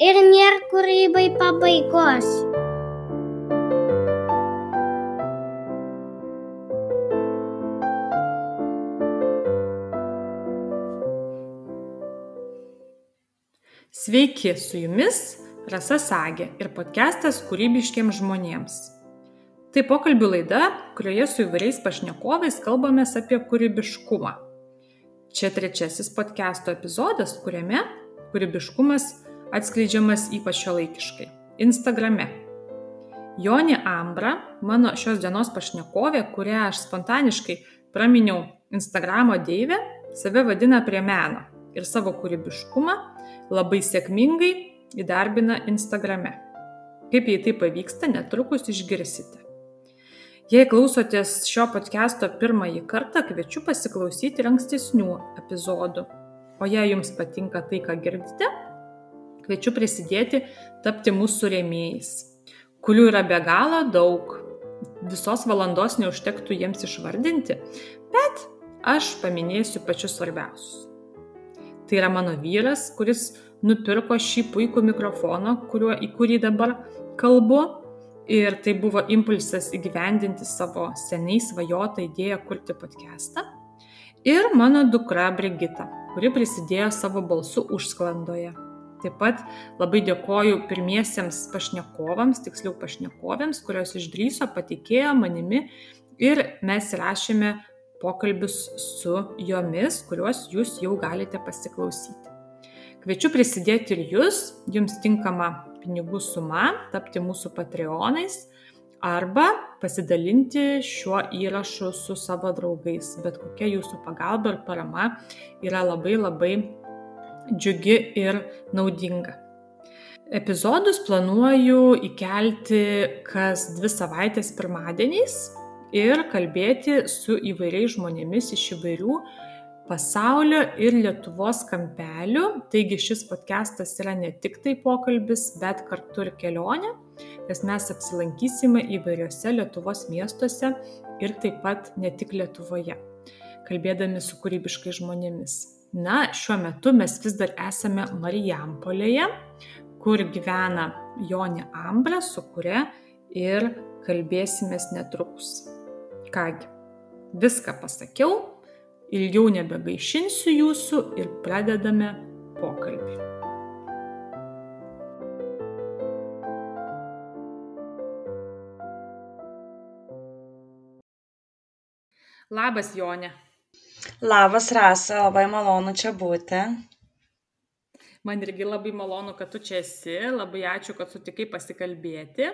ir nėra kūrybai pabaigos. Sveiki, su jumis Rasa Sagė ir podcastas kūrybiškiams žmonėms. Tai pokalbių laida, kurioje su įvairiais pašnekovais kalbamės apie kūrybiškumą. Čia trečiasis podcast'o epizodas, kuriame kūrybiškumas atskleidžiamas ypač šiuolaikiškai - Instagrame. Jonė Ambra, mano šios dienos pašnekovė, kurią aš spontaniškai praminiau Instagramo deivę, save vadina prie meno ir savo kūrybiškumą labai sėkmingai įdarbina Instagrame. Kaip jai tai pavyksta, netrukus išgirsite. Jei klausotės šio podcast'o pirmąjį kartą, kviečiu pasiklausyti ir ankstesnių epizodų. O jei jums patinka tai, ką girdite, kviečiu prisidėti tapti mūsų rėmėjais, kurių yra be galo daug. Visos valandos neužtektų jiems išvardinti, bet aš paminėsiu pačius svarbiausius. Tai yra mano vyras, kuris nupirko šį puikų mikrofoną, kuriuo, į kurį dabar kalbu. Ir tai buvo impulsas įgyvendinti savo seniai svajotą idėją kurti podcastą. Ir mano dukra Brigita, kuri prisidėjo savo balsu užsklandoje. Taip pat labai dėkoju pirmiesiems pašnekovams, tiksliau pašnekovėms, kurios išdryso, patikėjo manimi ir mes rašėme pokalbius su jomis, kuriuos jūs jau galite pasiklausyti. Kviečiu prisidėti ir jūs, jums tinkama pinigų suma, tapti mūsų patreonais arba pasidalinti šiuo įrašu su savo draugais. Bet kokia jūsų pagalba ir parama yra labai labai džiugi ir naudinga. Epizodus planuoju įkelti kas dvi savaitės pirmadieniais ir kalbėti su įvairiais žmonėmis iš įvairių pasaulio ir Lietuvos kampelių. Taigi šis podcastas yra ne tik tai pokalbis, bet kartu ir kelionė, nes mes apsilankysime įvairiose Lietuvos miestuose ir taip pat ne tik Lietuvoje, kalbėdami su kūrybiškai žmonėmis. Na, šiuo metu mes vis dar esame Marijampolėje, kur gyvena Jonė Ambra, su kuria ir kalbėsimės netrukus. Kągi, viską pasakiau, ilgiau nebegaišinsiu jūsų ir pradedame pokalbį. Labas, Jonė. Labas, Rasa, labai malonu čia būti. Man irgi labai malonu, kad tu čia esi, labai ačiū, kad sutikai pasikalbėti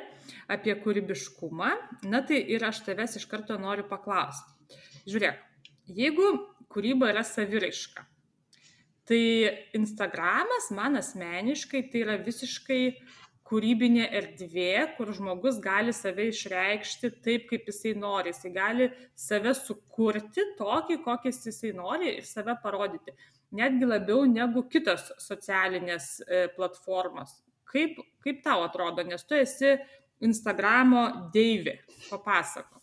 apie kūrybiškumą. Na tai ir aš tavęs iš karto noriu paklausti. Žiūrėk, jeigu kūryba yra saviraiška, tai Instagramas man asmeniškai tai yra visiškai kūrybinė erdvė, kur žmogus gali save išreikšti taip, kaip jisai nori. Jisai gali save sukurti tokį, kokį jisai nori ir save parodyti. Netgi labiau negu kitos socialinės e, platformos. Kaip, kaip tau atrodo, nes tu esi Instagramo deivė. Papasakok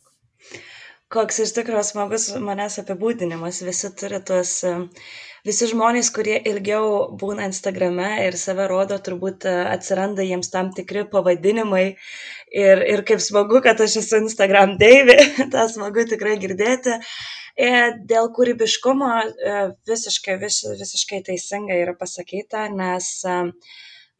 koks iš tikrųjų smagus manęs apibūdinimas. Visi turi tuos, visi žmonės, kurie ilgiau būna Instagrame ir save rodo, turbūt e, atsiranda jiems tam tikri pavadinimai. Ir, ir kaip smagu, kad aš esu Instagram deivė, tą smagu tikrai girdėti. Ir e, dėl kūrybiškumo e, visiškai, vis, visiškai teisingai yra pasakyta, nes uh,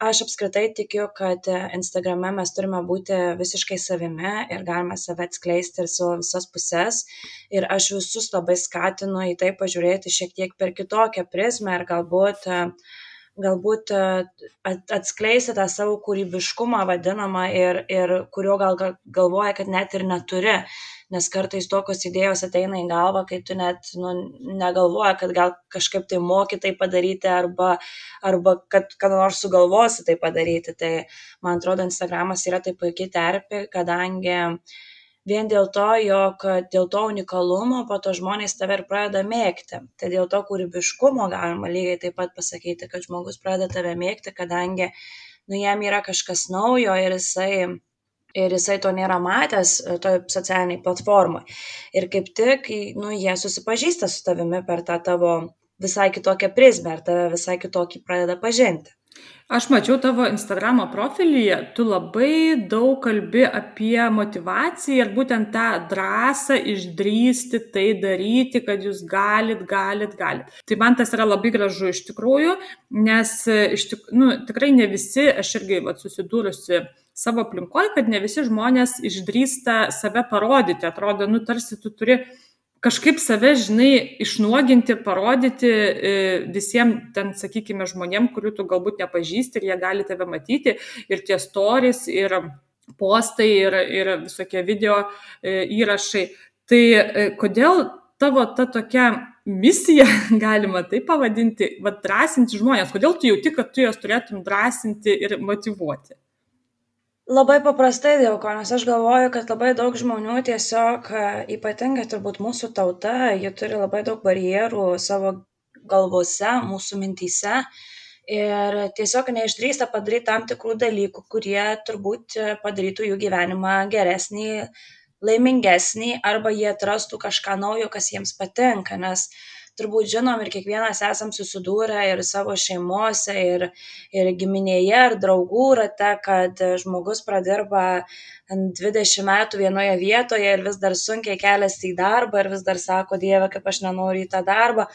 aš apskritai tikiu kad instagrame mes turime būti visiškai savimi ir galime save atskleisti ir savo visas puses. Ir aš visus labai skatinu į tai pažiūrėti šiek tiek per kitokią prizmę ir galbūt galbūt atskleisti tą savo kūrybiškumą vadinamą ir, ir kurio gal galvoja, kad net ir neturi nes kartais tokios idėjos ateina į galvą, kai tu net nu, negalvoji, kad gal kažkaip tai moki tai padaryti arba, arba kad kada nors sugalvosi tai padaryti. Tai man atrodo, Instagramas yra taip puikiai terpė, kadangi vien dėl to, jog dėl to unikalumo po to žmonės tave ir pradeda mėgti. Tai dėl to kūrybiškumo galima lygiai taip pat pasakyti, kad žmogus pradeda tave mėgti, kadangi nu, jam yra kažkas naujo ir jisai ir jisai to nėra matęs e, toj socialinėj platformoj. Ir kaip tik, nu, jie susipažįsta su tavimi per tą tavo visai kitokią prizmę ir tave visai kitokį pradeda pažinti. Aš mačiau tavo Instagramo profilyje, tu labai daug kalbi apie motivaciją ir būtent tą drąsą išdrysti tai daryti, kad jūs galit, galit, galit. Tai man tas yra labai gražu iš tikrųjų, nes iš tik, nu, tikrai ne visi, aš irgi vat, susidūrusi savo aplinkoje, kad ne visi žmonės išdrįsta save parodyti. Atrodo, nu tarsi tu turi kažkaip save, žinai, išnuoginti, parodyti e, visiems ten, sakykime, žmonėm, kurių tu galbūt nepažįsti ir jie gali tave matyti, ir tie stories, ir postai, ir, ir visokie video e, įrašai. Tai e, kodėl tavo ta tokia misija, galima tai pavadinti, vad drąsinti žmonės, kodėl tu jauti, kad tu juos turėtum drąsinti ir motivuoti? Labai paprastai dėl ko, nes aš galvoju, kad labai daug žmonių tiesiog, ypatingai turbūt mūsų tauta, jie turi labai daug barjerų savo galvose, mūsų mintyse ir tiesiog neišdrįsta padaryti tam tikrų dalykų, kurie turbūt padarytų jų gyvenimą geresnį, laimingesnį arba jie atrastų kažką naujo, kas jiems patinka, nes turbūt žinom ir kiekvienas esam susidūrę ir savo šeimose, ir, ir giminėje, ir draugų rate, kad žmogus pradirba 20 metų vienoje vietoje ir vis dar sunkiai keliasi į darbą ir vis dar sako, Dieve, kaip aš nenoriu į tą darbą.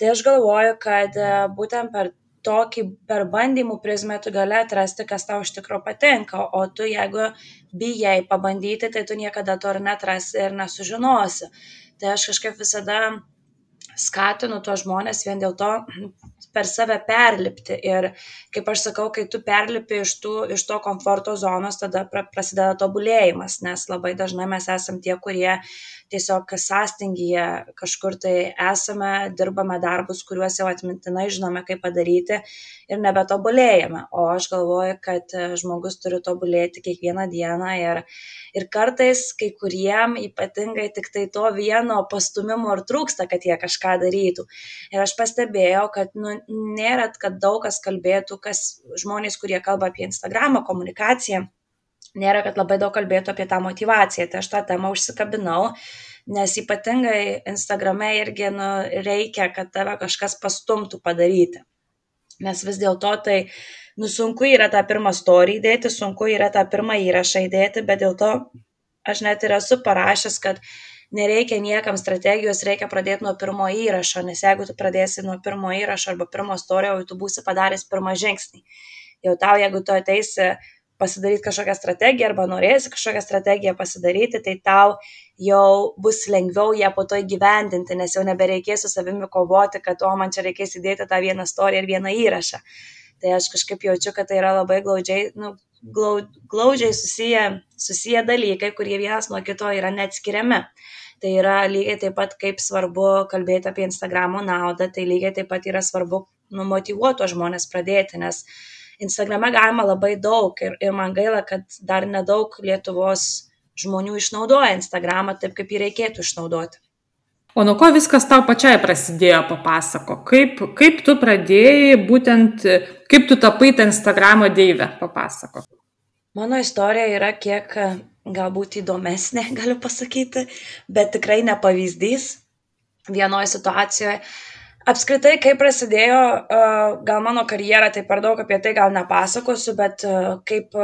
Tai aš galvoju, kad būtent per tokį per bandymų prizmę tu gali atrasti, kas tau iš tikrųjų patinka, o tu jeigu bijai pabandyti, tai tu niekada to ir netrasi ir nesužinosi. Tai aš kažkaip visada skatinu tuos žmones vien dėl to per save perlipti. Ir kaip aš sakau, kai tu perlipi iš, tų, iš to komforto zonos, tada prasideda tobulėjimas, nes labai dažnai mes esam tie, kurie tiesiog sąstingyje kažkur tai esame, dirbame darbus, kuriuos jau atmintinai žinome, kaip padaryti ir nebetobulėjame. O aš galvoju, kad žmogus turi tobulėti kiekvieną dieną ir ir kartais kai kuriem ypatingai tiktai to vieno pastumimo ir trūksta, kad jie kažką darytų. Ir aš pastebėjau, kad nu, nėra, kad daug kas kalbėtų, kas žmonės, kurie kalba apie Instagramą, komunikaciją, nėra, kad labai daug kalbėtų apie tą motivaciją. Tai aš tą temą užsikabinau, nes ypatingai Instagrame irgi nu, reikia, kad tave kažkas pastumtų padaryti. Nes vis dėlto tai nu sunku yra tą pirmą storį įdėti, sunku yra tą pirmą įrašą įdėti, bet dėl to aš net ir esu parašęs, kad nereikia niekam strategijos, reikia pradėti nuo pirmo įrašo, nes jeigu tu pradėsi nuo pirmo įrašo arba pirmo storio, tu būsi padaręs pirmą žingsnį. Jau tau, jeigu tu ateisi pasidaryti kažkokią strategiją arba norėsi kažkokią strategiją pasidaryti, tai tau jau bus lengviau ją po to įgyvendinti, nes jau nebereikės su savimi kovoti, kad o man čia reikės įdėti tą vieną istoriją ir vieną įrašą tai aš kažkaip jaučiu, kad tai yra labai glaudžiai, nu, glaudžiai susiję, susiję dalykai, kurie vienas nuo kito yra neatskiriami. Tai yra lygiai taip pat, kaip svarbu kalbėti apie Instagramo naudą, tai lygiai taip pat yra svarbu numotivuoto žmonės pradėti, nes Instagrame galima labai daug ir, ir man gaila, kad dar nedaug Lietuvos žmonių išnaudoja Instagramą taip, kaip jį reikėtų išnaudoti. O nuo ko viskas tau pačiai prasidėjo, papasako? Kaip, kaip tu pradėjai būtent, kaip tu tapai tą Instagramo deivę, papasako? Mano istorija yra kiek galbūt įdomesnė, galiu pasakyti, bet tikrai ne pavyzdys vienoje situacijoje. Apskritai, kaip prasidėjo, gal mano karjera, tai per daug apie tai gal nepasakosiu, bet kaip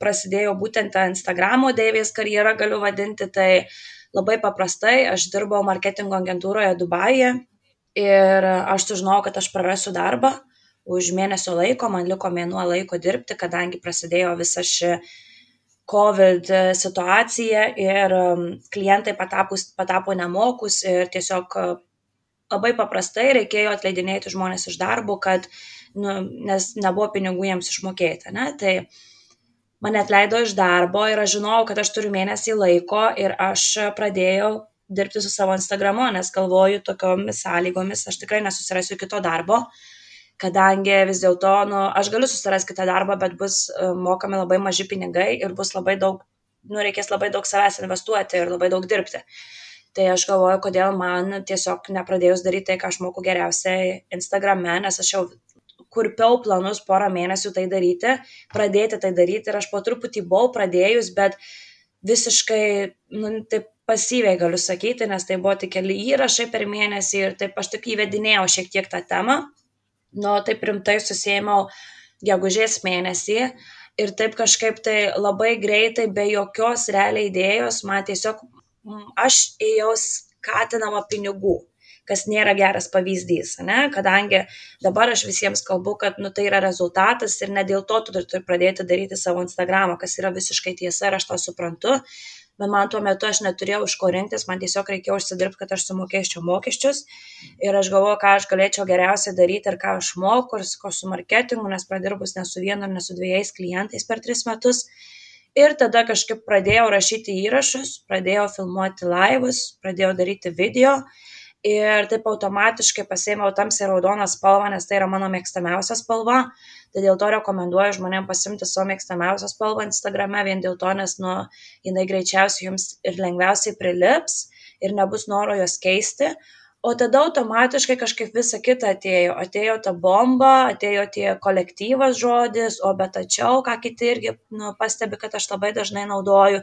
prasidėjo būtent tą Instagramo deivės karjerą, galiu vadinti, tai uh, labai paprastai aš dirbau marketingo agentūroje Dubajuje ir aš sužinojau, kad aš prarasiu darbą už mėnesio laiko, man liko mėnuo laiko dirbti, kadangi prasidėjo visa ši COVID situacija ir um, klientai patapus, patapo nemokus ir tiesiog uh, labai paprastai reikėjo atleidinėti žmonės iš darbo, kad, nu, nes nebuvo pinigų jiems išmokėti. Ne? Tai uh, mane atleido iš darbo ir aš žinojau, kad aš turiu mėnesį laiko ir aš pradėjau dirbti su savo Instagramu, nes galvoju, tokiomis sąlygomis aš tikrai nesusirasiu kito darbo, kadangi vis dėlto, nu, aš galiu susirasti kitą darbą, bet bus e, mokami labai maži pinigai ir bus labai daug, nu, reikės labai daug savęs investuoti ir labai daug dirbti. Tai aš galvoju, kodėl man tiesiog nepradėjus daryti tai, ką aš moku geriausiai Instagrame, nes aš jau kurpiau planus porą mėnesių tai daryti, pradėti tai daryti ir aš po truputį buvau pradėjus, bet visiškai, nu, taip pasyviai galiu sakyti, nes tai buvo tik keli įrašai per mėnesį ir taip aš tik įvedinėjau šiek tiek tą temą. Nu, taip rimtai susėmiau gegužės mėnesį ir taip kažkaip tai labai greitai, be jokios realiai idėjos, man tiesiog, aš ėjau skatinama pinigų kas nėra geras pavyzdys, ne? kadangi dabar aš visiems kalbu, kad nu, tai yra rezultatas ir ne dėl to tu turi pradėti daryti savo Instagramą, kas yra visiškai tiesa ir aš tą suprantu, bet man tuo metu aš neturėjau iš ko rinktis, man tiesiog reikėjo užsidirbti, kad aš sumokėčiau mokesčius ir aš galvoju, ką aš galėčiau geriausiai daryti ir ką aš moku ir ko su marketingu, nes pradirbus ne su vienu, ne su dviejais klientais per tris metus. Ir tada kažkaip pradėjau rašyti įrašus, pradėjau filmuoti laivus, pradėjau daryti video ir taip automatiškai pasėmiau tamsiai raudoną spalvą, nes tai yra mano mėgstamiausia spalva. Tai dėl to rekomenduoju žmonėm pasimti savo mėgstamiausią spalvą Instagrame, vien dėl to, nes nu, jinai greičiausiai jums ir lengviausiai prilips ir nebus noro jos keisti. O tada automatiškai kažkaip visa kita atėjo. Atėjo ta bomba, atėjo tie kolektyvas žodis, o bet tačiau, ką kiti irgi nu, pastebi, kad aš labai dažnai naudoju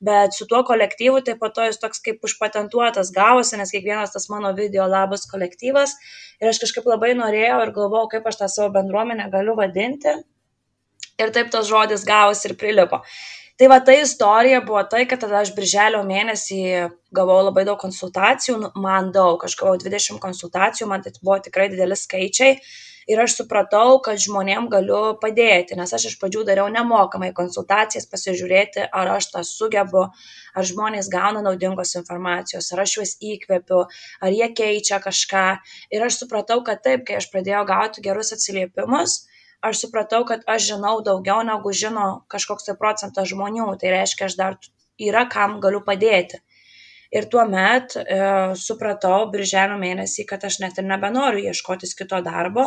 bet su tuo kolektyvu tai po to jis toks kaip užpatentuotas gavosi, nes kiekvienas tas mano video labas kolektyvas. Ir aš kažkaip labai norėjau ir galvojau, kaip aš tą savo bendruomenę galiu vadinti. Ir taip tas žodis gavosi ir prilipo. Tai va ta istorija buvo tai, kad tada aš birželio mėnesį gavau labai daug konsultacijų, nu, man daug, aš gavau 20 konsultacijų, man tai buvo tikrai dideli skaičiai ir aš supratau, kad žmonėm galiu padėti, nes aš iš pradžių dariau nemokamai konsultacijas, pasižiūrėti, ar aš tą sugebu, ar žmonės gauna naudingos informacijos, ar aš juos įkvepiu, ar jie keičia kažką. Ir aš supratau, kad taip, kai aš pradėjau gauti gerus atsiliepimus, aš supratau, kad aš žinau daugiau negu žino kažkoks tai procentas žmonių. Tai reiškia, aš dar yra kam galiu padėti. Ir tuo met e, supratau, birželio mėnesį, kad aš net ir nebenoriu ieškotis kito darbo,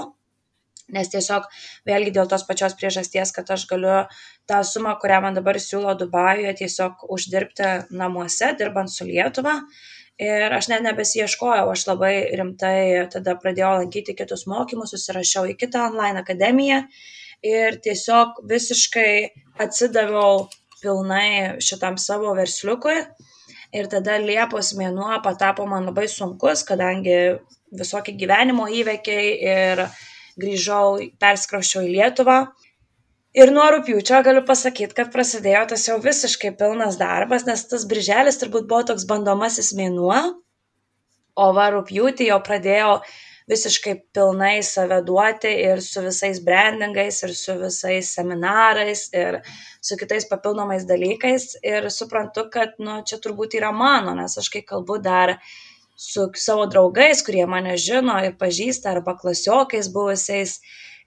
nes tiesiog vėlgi dėl tos pačios priežasties, kad aš galiu tą sumą, kurią man dabar siūlo Dubajuje, tiesiog uždirbti namuose, dirbant su Lietuva. Ir aš net nebesieškojau, aš labai rimtai tada pradėjau lankyti kitus mokymus, susirašiau į kitą online akademiją ir tiesiog visiškai atsidaviau pilnai šitam savo versliukui. Ir tada Liepos mėnuo patapo man labai sunkus, kadangi visokie gyvenimo įvekiai ir uh, grįžau, perskrausčiau į Lietuvą. Ir nuo rūpiučio galiu pasakyti, kad prasidėjo tas jau visiškai pilnas darbas, nes tas birželis turbūt buvo toks bandomasis mėnuo, o va rūpiutį jau pradėjau visiškai pilnai save duoti ir su visais brandingais, ir su visais seminarais, ir su kitais papildomais dalykais. Ir suprantu, kad, nu, čia turbūt yra mano, nes aš kai kalbu dar uh, su savo draugais, kurie mane žino ir pažįsta, arba klasiokais buvusiais.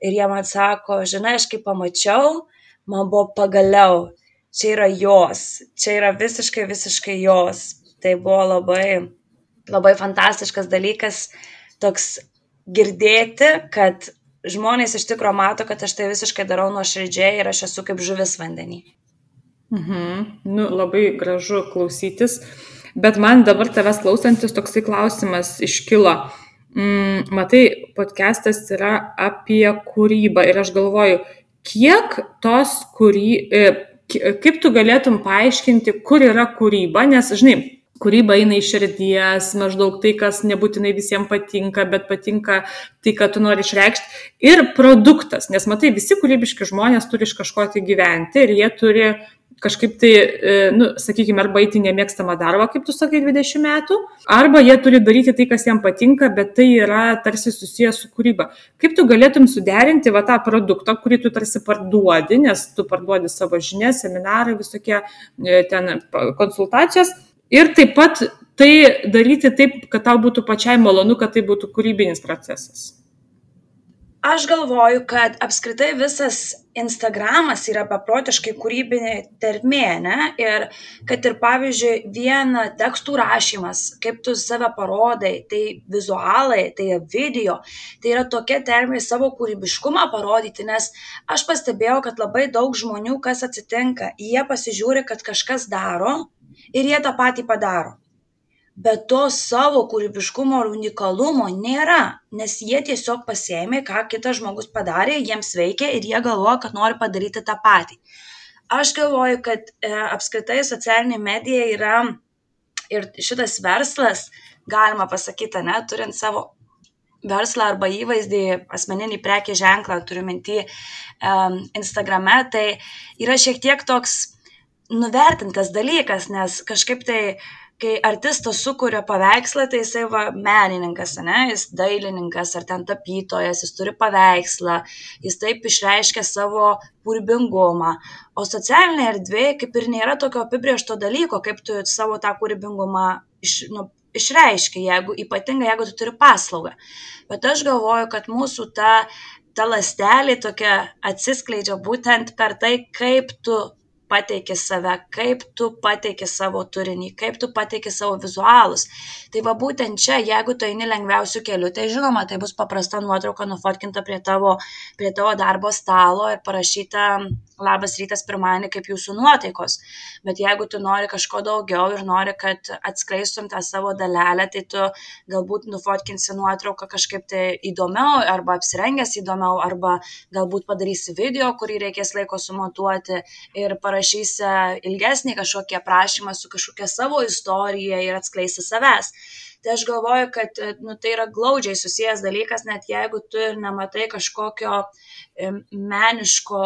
Ir jie man sako, žinai, aš kai pamačiau, man buvo pagaliau, čia yra jos, čia yra visiškai, visiškai jos. Tai buvo labai, labai fantastiškas dalykas, toks girdėti, kad žmonės iš tikrųjų mato, kad aš tai visiškai darau nuo širdžiai ir aš esu kaip žuvis vandenį. Mhm. Nu, labai gražu klausytis. Bet man dabar tavęs klausantis toksai klausimas iškilo. Mm, matai, podcastas yra apie kūrybą ir aš galvoju, kiek tos kūry... E, kaip tu galėtum paaiškinti, kur yra kūryba, nes, žinai, kūryba eina iš širdies, maždaug tai, kas nebūtinai visiems patinka, bet patinka tai, ką tu nori išreikšti. Ir produktas, nes matai, visi kūrybiški žmonės turi iš kažko tai gyventi ir jie turi kažkaip tai, e, nu, sakykime, arba eiti nemėgstamą darbą, kaip tu sakai, 20 metų, arba jie turi daryti tai, kas jiems patinka, bet tai yra tarsi susijęs su kūryba. Kaip tu galėtum suderinti va tą produktą, kurį tu tarsi parduodi, nes tu parduodi savo žinias, seminarai, visokie e, ten konsultacijos, ir taip pat tai daryti taip, kad tau būtų pačiai malonu, kad tai būtų kūrybinis procesas. Aš galvoju, kad apskritai visas Instagramas yra beprotiškai kūrybinė termė, ne? Ir kad ir pavyzdžiui, vien tekstų rašymas, kaip tu save parodai, tai vizualai, tai video, tai yra tokia termė savo kūrybiškumą parodyti, nes aš pastebėjau, kad labai daug žmonių, kas atsitinka, jie pasižiūri, kad kažkas daro ir jie tą patį padaro bet to savo kūrybiškumo ir unikalumo nėra, nes jie tiesiog pasėmė, ką kitas žmogus padarė, jiems veikia ir jie galvoja, kad nori padaryti tą patį. Aš galvoju, kad e, apskritai socialinė medija yra ir šitas verslas, galima pasakyti, ne, turint savo verslą arba įvaizdį, asmeninį prekį ženklą, turiu minti um, Instagrame, tai yra šiek tiek toks nuvertintas dalykas, nes kažkaip tai kai artistas sukuria paveikslą, tai jisai va menininkas, ne, jis dailininkas ar ten tapytojas, jis turi paveikslą, jis taip išreiškia savo kūrybingumą. O socialinė erdvė kaip ir nėra tokio apibriešto dalyko, kaip tu savo tą kūrybingumą iš, nu, išreiškia, jeigu, ypatingai jeigu tu turi paslaugą. Bet aš galvoju, kad mūsų ta, ta lastelė tokia atsiskleidžia būtent per tai, kaip tu pateiki save, kaip tu pateiki savo turinį, kaip tu pateiki savo vizualus. Tai va būtent čia, jeigu tu eini lengviausių kelių, tai žinoma, tai bus paprasta nuotrauka nufotkinta prie tavo, prie tavo darbo stalo ir parašyta labas rytas pirmadienį kaip jūsų nuotaikos. Bet jeigu tu nori kažko daugiau ir nori, kad atskleistum tą savo dalelę, tai tu galbūt nufotkinsi nuotrauką kažkaip tai įdomiau, arba apsirengęs įdomiau, arba galbūt padarysi video, kurį reikės laiko sumontuoti ir parašysi ilgesnį kažkokį aprašymą su kažkokia savo istorija ir atskleisi savęs. Tai aš galvoju, kad nu, tai yra glaudžiai susijęs dalykas, net jeigu tu ir nematai kažkokio meniško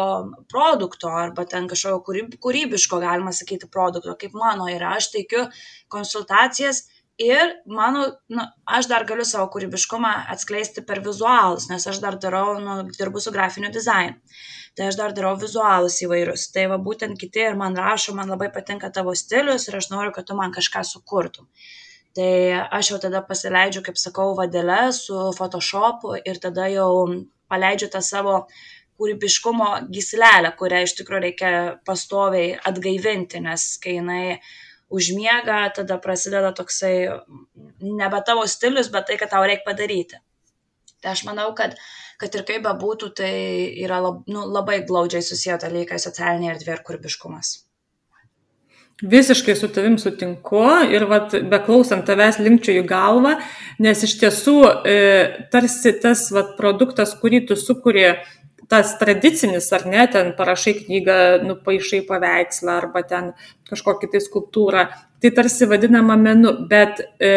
produkto arba ten kažkokio kūrybiško, galima sakyti, produkto, kaip mano yra. Aš teikiu konsultacijas ir mano, nu, aš dar galiu savo kūrybiškumą atskleisti per vizualus, nes aš dar darau, nu, dirbu su grafiniu dizainu. Tai aš dar darau vizualus įvairius. Tai va būtent kiti ir man rašo, man labai patinka tavo stilius ir aš noriu, kad tu man kažką sukurtum tai aš jau tada pasileidžiu, kaip sakau, vadėlę su Photoshopu ir tada jau paleidžiu tą savo kūrybiškumo gislelę, kurią iš tikrųjų reikia pastoviai atgaivinti, nes kai jinai užmiega, tada prasideda toksai nebe tavo stilius, bet tai, kad tau reikia padaryti. Tai aš manau, kad, kad ir kaip bebūtų, tai yra lab, nu, labai glaudžiai susiję dalykai socialinė erdvė ir kūrybiškumas. Visiškai su tavim sutinku ir vat, beklausant tavęs linkčiau į galvą, nes iš tiesų e, tarsi tas vat, produktas, kurį tu sukūrė, tas tradicinis, ar ne, ten parašai knygą, nupaišai paveikslą arba ten kažkokį tai skulptūrą, tai tarsi vadinama menu, bet, e,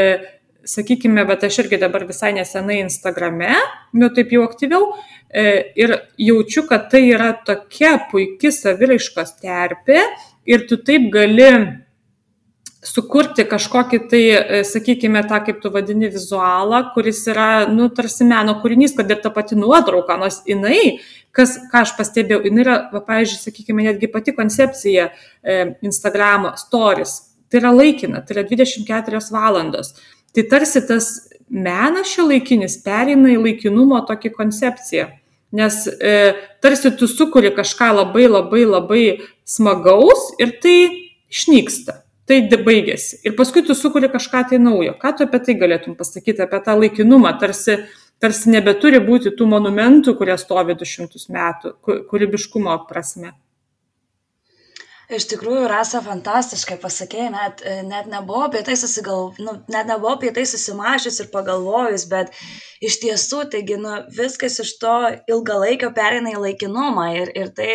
sakykime, bet aš irgi dabar visai nesenai Instagrame, nu taip jau aktyviau, e, ir jaučiu, kad tai yra tokia puikia saviraiškos terpė, ir tu taip gali sukurti kažkokį tai, e, sakykime, tą, kaip tu vadini, vizualą, kuris yra, nu, tarsi meno kūrinys, kad ir ta pati nuotrauka, nors jinai, kas, ką aš pastebėjau, jinai yra, va, pavyzdžiui, sakykime, netgi pati koncepcija e, Instagramo stories. Tai yra laikina, tai yra 24 valandos. Tai tarsi tas menas šio laikinis perina į laikinumo tokį koncepciją. Nes e, tarsi tu sukuri kažką labai labai labai smagaus ir tai išnyksta. Tai baigėsi. Ir paskui tu sukuri kažką tai naujo. Ką tu apie tai galėtum pasakyti, apie tą laikinumą? Tarsi, tarsi nebeturi būti tų monumentų, kurie stovi 200 metų, kūrybiškumo prasme. Iš tikrųjų, Rasa fantastiškai pasakė, net, net nebuvo apie tai susigal, nu, net nebuvo apie tai susimašius ir pagalvojus, bet iš tiesų, taigi, nu, viskas iš to ilgalaikio pereina į laikinumą ir, ir tai,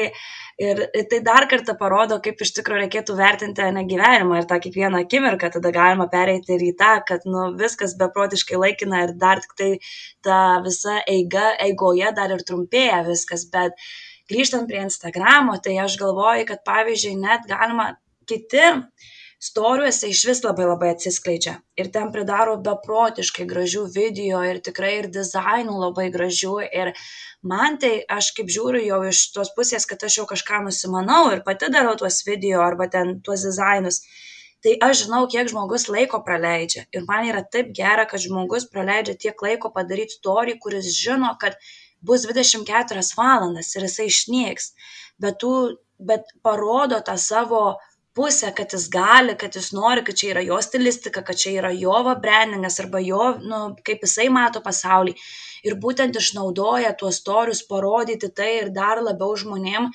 ir tai dar kartą parodo, kaip iš tikrųjų reikėtų vertinti ne gyvenimą ir tą kiekvieną akimirką, tada galima pereiti ir į tą, kad nu, viskas beprotiškai laikina ir dar tik tai ta visa eiga, eigoje dar ir trumpėja viskas, bet grįžtant prie Instagramo, tai aš galvoju, kad pavyzdžiui, net galima kiti storiuose iš vis labai labai atsiskleidžia. Ir ten pridaro beprotiškai gražių video ir tikrai ir dizainų labai gražių. Ir man tai aš kaip žiūriu jau iš tos pusės, kad aš jau kažką nusimanau ir pati darau tuos video arba ten tuos dizainus. Tai aš žinau, kiek žmogus laiko praleidžia. Ir man yra taip gera, kad žmogus praleidžia tiek laiko padaryti storį, kuris žino, kad bus 24 valandas ir jisai išnyks, bet, tų, bet parodo tą savo pusę, kad jis gali, kad jis nori, kad čia yra jo stilistika, kad čia yra jo brandingas arba jo, nu, kaip jisai mato pasaulį. Ir būtent išnaudoja tuos torius parodyti tai ir dar labiau žmonėm,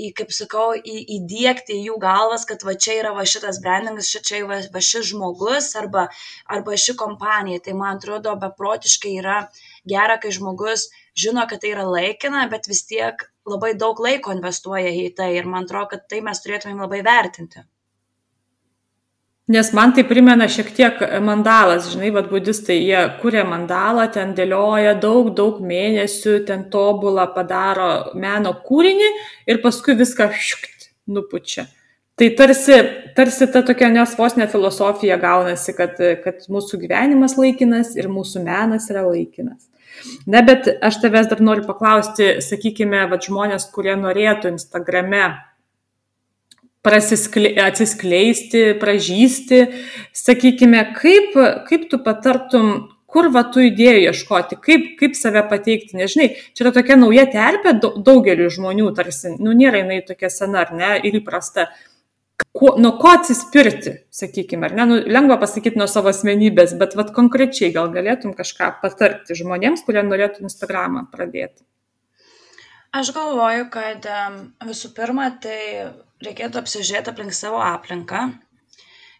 į, kaip sakau, į, įdėkti jų galvas, kad va čia yra va šitas brandingas, čia, čia va, va šis žmogus arba, arba ši kompanija. Tai man atrodo beprotiškai yra gera, kai žmogus žino, kad tai yra laikina, bet vis tiek labai daug laiko investuoja į tai ir man atrodo, kad tai mes turėtumėm labai vertinti. Nes man tai primena šiek tiek mandalas, žinai, vad budistai, jie kuria mandalą, ten dėlioja daug, daug mėnesių, ten tobulą padaro meno kūrinį ir paskui viską šiukt nupučia. Tai tarsi, tarsi ta tokia nesvosnė filosofija gaunasi, kad, kad mūsų gyvenimas laikinas ir mūsų menas yra laikinas. Na, bet aš tavęs dar noriu paklausti, sakykime, va žmonės, kurie norėtų Instagrame atsiskleisti, pražysti, sakykime, kaip, kaip tu patartum, kur va tų idėjų ieškoti, kaip, kaip save pateikti, nežinai, čia yra tokia nauja terpė daugeliu žmonių, tarsi, nu nėra jinai tokia sena ar ne, ir įprasta. Kuo, nuo ko atsispirti, sakykime, ar ne, nu, lengva pasakyti nuo savo asmenybės, bet vat konkrečiai gal galėtum kažką patarti žmonėms, kurie norėtų Instagramą pradėti. Aš galvoju, kad visų pirma, tai reikėtų apsižiūrėti aplink savo aplinką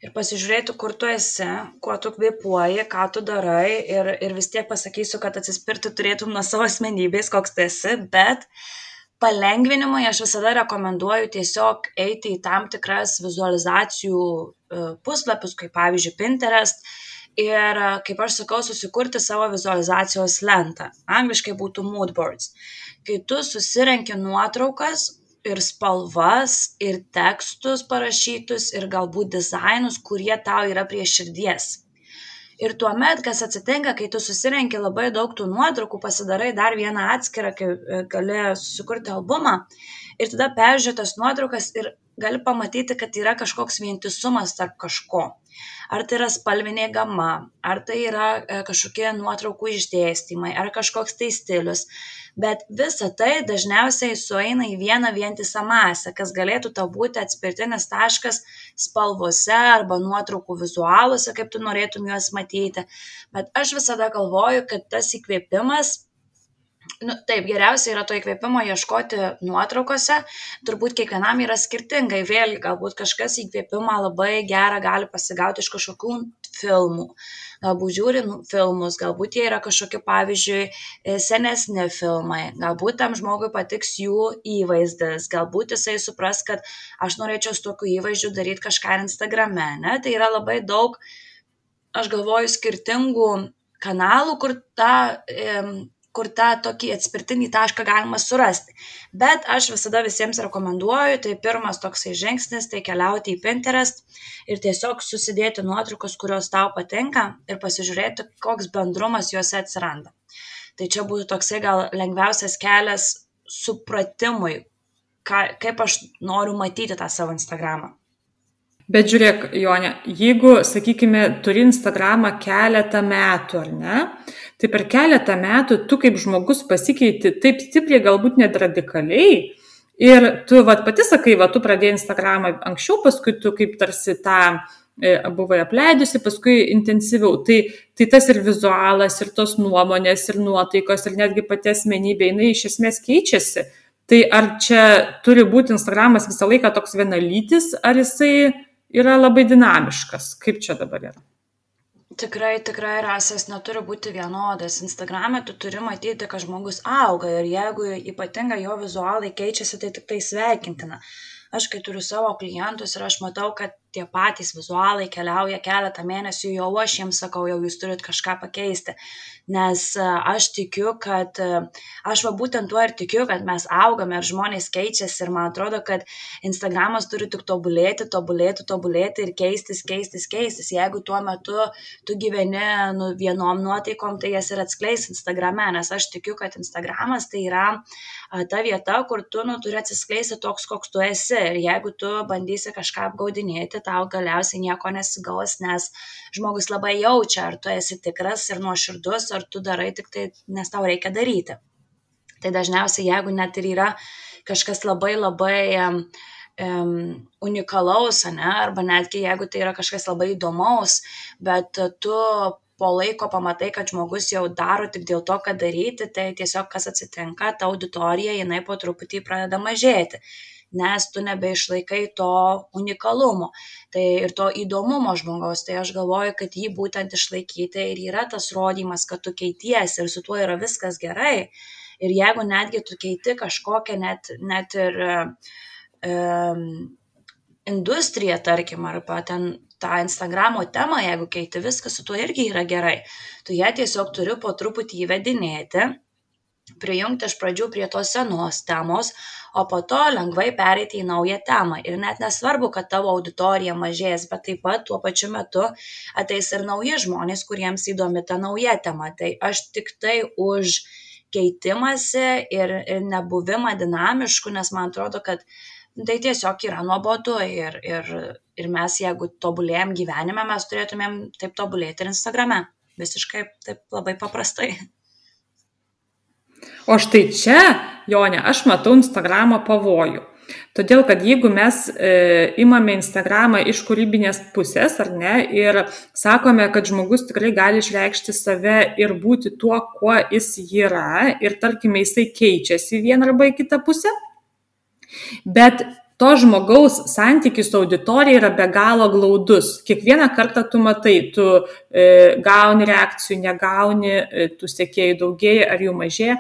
ir pasižiūrėti, kur tu esi, kuo tu kvepuoji, ką tu darai ir, ir vis tiek pasakysiu, kad atsispirti turėtum nuo savo asmenybės, koks tu esi, bet palengvinimui aš visada rekomenduoju tiesiog eiti į tam tikras vizualizacijų e, puslapius, kaip pavyzdžiui Pinterest, ir, kaip aš sakau, susikurti savo vizualizacijos lentą. Angliškai būtų mood boards kai tu susirenki nuotraukas ir spalvas, ir tekstus parašytus, ir galbūt dizainus, kurie tau yra prie širdies. Ir tuomet, kas atsitinka, kai tu susirenki labai daug tų nuotraukų, pasidarai dar vieną atskirą, kai e, gali sukurti albumą ir tada peržiūrėti tas nuotraukas ir gali pamatyti, kad yra kažkoks vientisumas tarp kažko ar tai yra spalvinė gama, ar tai yra e, kažkokie nuotraukų išdėstymai, ar kažkoks tai stilius. Bet visa tai dažniausiai sueina į vieną vientisą masę, kas galėtų tau būti atspirtinis taškas spalvose arba nuotraukų vizualuose, kaip tu norėtum juos matyti. Bet aš visada galvoju, kad tas įkvėpimas nu taip geriausia yra to įkvėpimo ieškoti nuotraukose. Turbūt kiekvienam yra skirtingai vėlgi galbūt kažkas įkvėpimą labai gerą gali pasigauti iš kažkokių filmų. Galbūt žiūri nu, filmus galbūt jie yra kažkokie pavyzdžiui e, senesni filmai. Galbūt tam žmogui patiks jų įvaizdis. Galbūt jisai supras kad aš norėčiau su tokiu įvaizdžiu daryt kažką ir instagrame ne? Tai yra labai daug aš galvoju skirtingų kanalų kur tą e, kur tą tokį atspirtinį tašką galima surasti. Bet aš visada visiems rekomenduoju, tai pirmas toksai žingsnis, tai keliauti į Pinterest ir tiesiog susidėti nuotraukas, kurios tau patinka ir pasižiūrėti, koks bendrumas juose atsiranda. Tai čia būtų toksai gal lengviausias kelias supratimui, ką, kaip aš noriu matyti tą savo Instagramą. Bet žiūrėk, Jonė, jeigu, sakykime, turi Instagramą keletą metų, ar ne, tai per keletą metų tu kaip žmogus pasikeiti taip stipriai, galbūt net radikaliai. Ir tu vat, pati sakai, va, tu pradėjai Instagramą anksčiau, paskui tu kaip tarsi tą e, buvai apleidusi, paskui intensyviau. Tai, tai tas ir vizualas, ir tos nuomonės, ir nuotaikos, ir netgi pati asmenybė, jinai iš esmės keičiasi. Tai ar čia turi būti Instagramas visą laiką toks vienalytis, ar jisai yra labai dinamiškas. Kaip čia dabar yra? Tikrai, tikrai rasas neturi būti vienodas. Instagram'e tu turi matyti, kad žmogus auga ir jeigu ypatingai jo vizualai keičiasi, tai tik tai sveikintina. Aš kai turiu savo klientus ir aš matau, kad tie patys vizualai keliauja keletą mėnesių, jau aš jiems sakau, jau jūs turit kažką pakeisti nes e, aš tikiu, kad e, aš va būtent tuo ir tikiu, kad mes augame ir žmonės keičiasi ir man atrodo, kad Instagramas turi tik tobulėti, tobulėti, tobulėti ir keistis, keistis, keistis. Jeigu tuo metu tu gyveni nu, vienom nuotaikom, tai jas ir atskleis Instagrame, nes aš tikiu, kad Instagramas tai yra ta vieta, kur tu nu, turi atsiskleisti toks, koks tu esi. Ir jeigu tu bandysi kažką apgaudinėti, tau galiausiai nieko nesigaus, nes žmogus labai jaučia, ar tu esi tikras ir nuoširdus, ar tu darai tik tai, nes tau reikia daryti. Tai dažniausiai, jeigu net ir yra kažkas labai labai um, unikalaus, ne, arba netgi jeigu tai yra kažkas labai įdomaus, bet tu po laiko pamatai, kad žmogus jau daro tik dėl to, kad daryti, tai tiesiog kas atsitinka, ta auditorija jinai po truputį pradeda mažėti nes tu nebeišlaikai to unikalumo tai ir to įdomumo žmogaus. Tai aš galvoju kad jį būtent išlaikyti ir yra tas rodymas kad tu keitiesi ir su tuo yra viskas gerai. Ir jeigu netgi tu keiti kažkokią net net ir um, industriją, tarkim, arba ten tą Instagramo temą, jeigu keiti viskas su tuo irgi yra gerai. Tu ją tiesiog turi po truputį įvedinėti, prijungti iš pradžių prie tos senos temos, o po to lengvai pereiti į naują temą. Ir net nesvarbu, kad tavo auditorija mažės, bet taip pat tuo pačiu metu ateis ir nauji žmonės, kuriems įdomi ta nauja tema. Tai aš tik tai už keitimąsi ir, ir nebuvimą dinamišku, nes man atrodo, kad tai tiesiog yra nuobodu ir, ir, ir mes, jeigu tobulėjom gyvenime, mes turėtumėm taip tobulėti ir Instagrame. Visiškai taip labai paprastai. O štai čia, Jonė, aš matau Instagramo pavojų. Todėl, kad jeigu mes e, imame Instagramą iš kūrybinės pusės, ar ne, ir sakome, kad žmogus tikrai gali išreikšti save ir būti tuo, kuo jis yra, ir tarkime, jisai keičiasi vieną arba į kitą pusę, bet to žmogaus santykis su auditorija yra be galo glaudus. Kiekvieną kartą tu matai, tu e, gauni reakcijų, negauni, e, tu sėkėjai daugėja ar jų mažėja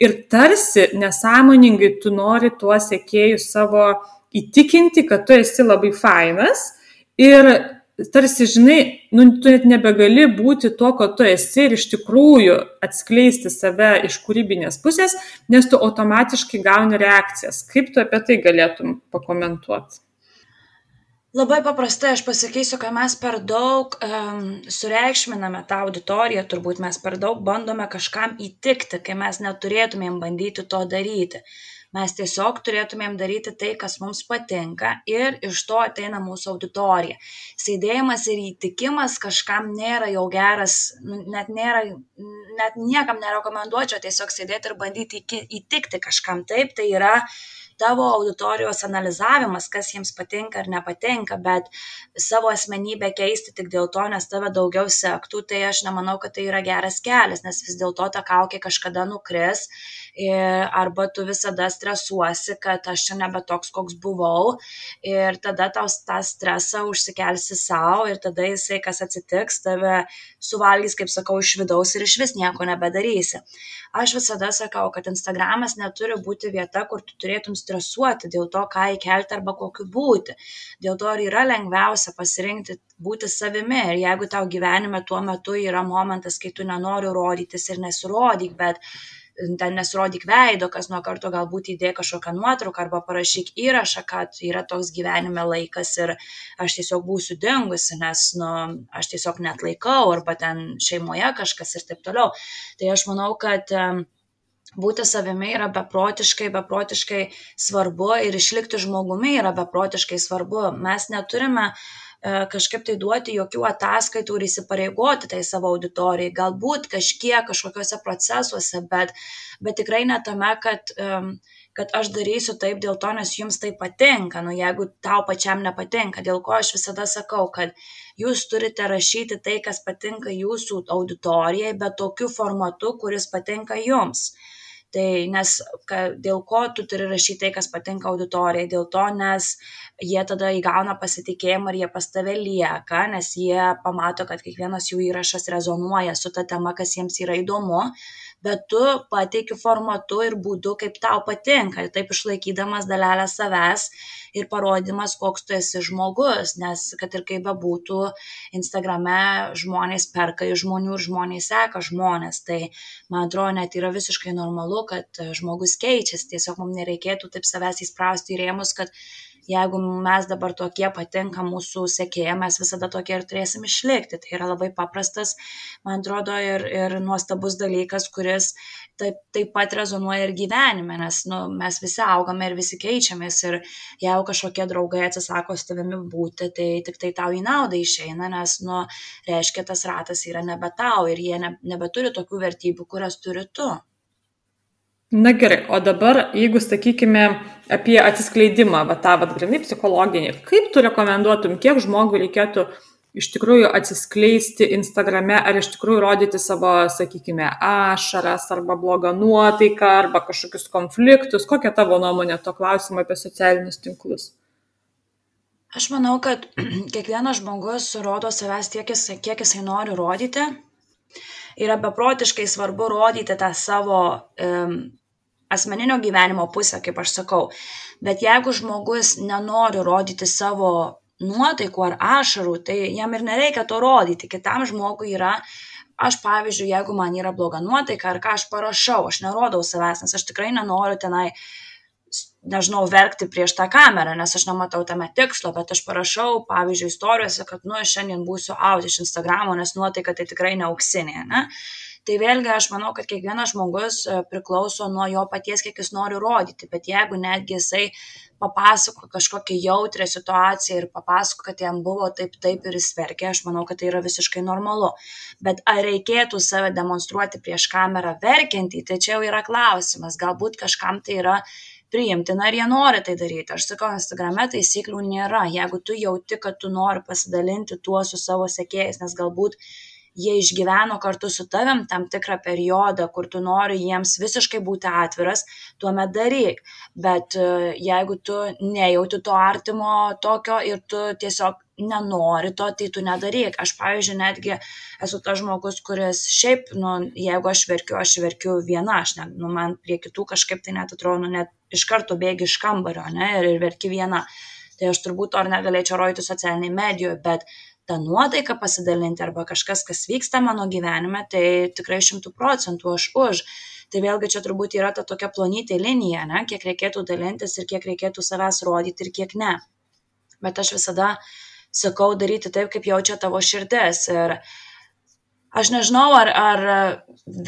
ir tarsi nesąmoningai tu nori tuos sekėjus savo įtikinti, kad tu esi labai fainas ir tarsi, žinai, nu, tu net nebegali būti to, ko tu esi ir iš tikrųjų atskleisti save iš kūrybinės pusės, nes tu automatiškai gauni reakcijas. Kaip tu apie tai galėtum pakomentuoti? Labai paprastai aš pasakysiu, kad mes per daug um, sureikšminame tą auditoriją, turbūt mes per daug bandome kažkam įtikti, kai mes neturėtumėm bandyti to daryti. Mes tiesiog turėtumėm daryti tai, kas mums patinka ir iš to ateina mūsų auditorija. Sėdėjimas ir įtikimas kažkam nėra jau geras, nu, net, nėra, net niekam nerekomenduočiau tiesiog sėdėti ir bandyti įtikti kažkam. Taip, tai yra tavo auditorijos analizavimas, kas jiems patinka ar nepatinka, bet savo asmenybę keisti tik dėl to, nes tave daugiau sektų, tai aš nemanau, kad tai yra geras kelias, nes vis dėlto ta kaukė kažkada nukris arba tu visada stresuosi, kad aš čia nebe toks, koks buvau ir tada tau tą stresą užsikelsi savo ir tada jisai, kas atsitiks, tave suvalgys, kaip sakau, iš vidaus ir iš vis nieko nebedarysi. Aš visada sakau, kad Instagramas neturi būti vieta, kur tu turėtum stresuoti dėl to, ką įkelti arba kokiu būti. Dėl to ir yra lengviausia pasirinkti būti savimi ir jeigu tau gyvenime tuo metu yra momentas, kai tu nenori rodytis ir nesirodyk, bet ten nesirodyk veido, kas nuo karto galbūt įdėk kažkokią nuotrauką arba parašyk įrašą, kad yra toks gyvenime laikas ir aš tiesiog būsiu dingusi, nes nu, aš tiesiog net laikau arba ten šeimoje kažkas ir taip toliau. Tai aš manau, kad būti savimi yra beprotiškai, beprotiškai svarbu ir išlikti žmogumi yra beprotiškai svarbu. Mes neturime uh, kažkaip tai duoti jokių ataskaitų ir įsipareigoti tai savo auditorijai. Galbūt kažkiek kažkokiuose procesuose, bet, bet tikrai ne tame, kad, kad aš darysiu taip dėl to, nes jums tai patinka. Nu, jeigu tau pačiam nepatinka, dėl ko aš visada sakau, kad jūs turite rašyti tai, kas patinka jūsų auditorijai, bet tokiu formatu, kuris patinka jums. Tai nes ka, dėl ko tu turi rašyti tai, kas patinka auditorijai, dėl to, nes jie tada įgauna pasitikėjimą ir jie pas tave lieka, nes jie pamato, kad kiekvienas jų įrašas rezonuoja su ta tema, kas jiems yra įdomu, bet tu pateiki formatu ir būdu, kaip tau patinka, taip išlaikydamas dalelę savęs ir parodymas, koks tu esi žmogus, nes kad ir kaip bebūtų, Instagrame žmonės perka iš žmonių ir žmonės seka žmonės, tai man atrodo net yra visiškai normalu, kad žmogus keičiasi, tiesiog mums nereikėtų taip savęs įsprausti į rėmus, kad jeigu mes dabar tokie patinka mūsų sekėjam, mes visada tokie ir turėsim išlikti. Tai yra labai paprastas, man atrodo, ir, ir nuostabus dalykas, kuris taip, taip pat rezonuoja ir gyvenime, nes nu, mes visi augame ir visi keičiamės ir jeigu kažkokie draugai atsisako su tavimi būti, tai tik tai tau į naudą išeina, nes, nu, reiškia, tas ratas yra nebe tau ir jie ne, nebeturi tokių vertybių, kurias turi tu. Na gerai, o dabar, jeigu sakykime apie atsiskleidimą, va tą, va, grinai psichologinį, kaip tu rekomenduotum, kiek žmogui reikėtų iš tikrųjų atsiskleisti Instagrame, ar iš tikrųjų rodyti savo, sakykime, ašaras, arba blogą nuotaiką, arba kažkokius konfliktus, kokia tavo nuomonė to klausimo apie socialinius tinklus? Aš manau, kad kiekvienas žmogus rodo savęs tiek, kiek jisai nori rodyti. Yra beprotiškai svarbu rodyti tą savo um, asmeninio gyvenimo pusę, kaip aš sakau. Bet jeigu žmogus nenori rodyti savo nuotaikų ar ašarų, tai jam ir nereikia to rodyti. Kitam žmogui yra, aš pavyzdžiui, jeigu man yra bloga nuotaika ar ką aš parašau, aš nerodau savęs, nes aš tikrai nenoriu tenai nežinau, verkti prieš tą kamerą, nes aš nematau tame tikslo, bet aš parašau, pavyzdžiui, istorijose, kad, nu, šiandien būsiu out iš Instagramo, nes nuotaika tai tikrai neauksinė, ne? Tai vėlgi aš manau, kad kiekvienas žmogus e, priklauso nuo jo paties, kiek jis nori rodyti, bet jeigu netgi jisai papasako kažkokią jautrią situaciją ir papasako, kad jam buvo taip, taip ir jis verkė, aš manau, kad tai yra visiškai normalu. Bet ar reikėtų save demonstruoti prieš kamerą verkiantį, tai čia jau yra klausimas. Galbūt kažkam tai yra priimtina ar jie nori tai daryti. Aš sakau, Instagrame taisyklių nėra. Jeigu tu jauti, kad tu nori pasidalinti tuo su savo sekėjais, nes galbūt jie išgyveno kartu su tavim tam tikrą periodą, kur tu nori jiems visiškai būti atviras, tuomet daryk. Bet e, jeigu tu nejauti to artimo tokio ir tu tiesiog nenori to, tai tu nedaryk. Aš, pavyzdžiui, netgi esu tas žmogus, kuris šiaip, nu, jeigu aš verkiu, aš verkiu viena, aš ne, nu, man prie kitų kažkaip tai net atrodo, nu, net iš karto bėgi iš kambario, ne, ir, ir verki viena. Tai aš turbūt to ir negalėčiau rodyti socialiniai medijoje, bet ta nuotaika pasidalinti arba kažkas, kas vyksta mano gyvenime, tai tikrai šimtų procentų aš už. Tai vėlgi čia turbūt yra ta tokia plonytė linija, ne, kiek reikėtų dalintis ir kiek reikėtų savęs rodyti ir kiek ne. Bet aš visada sakau daryti taip, kaip jaučia tavo širdis. Ir aš nežinau, ar, ar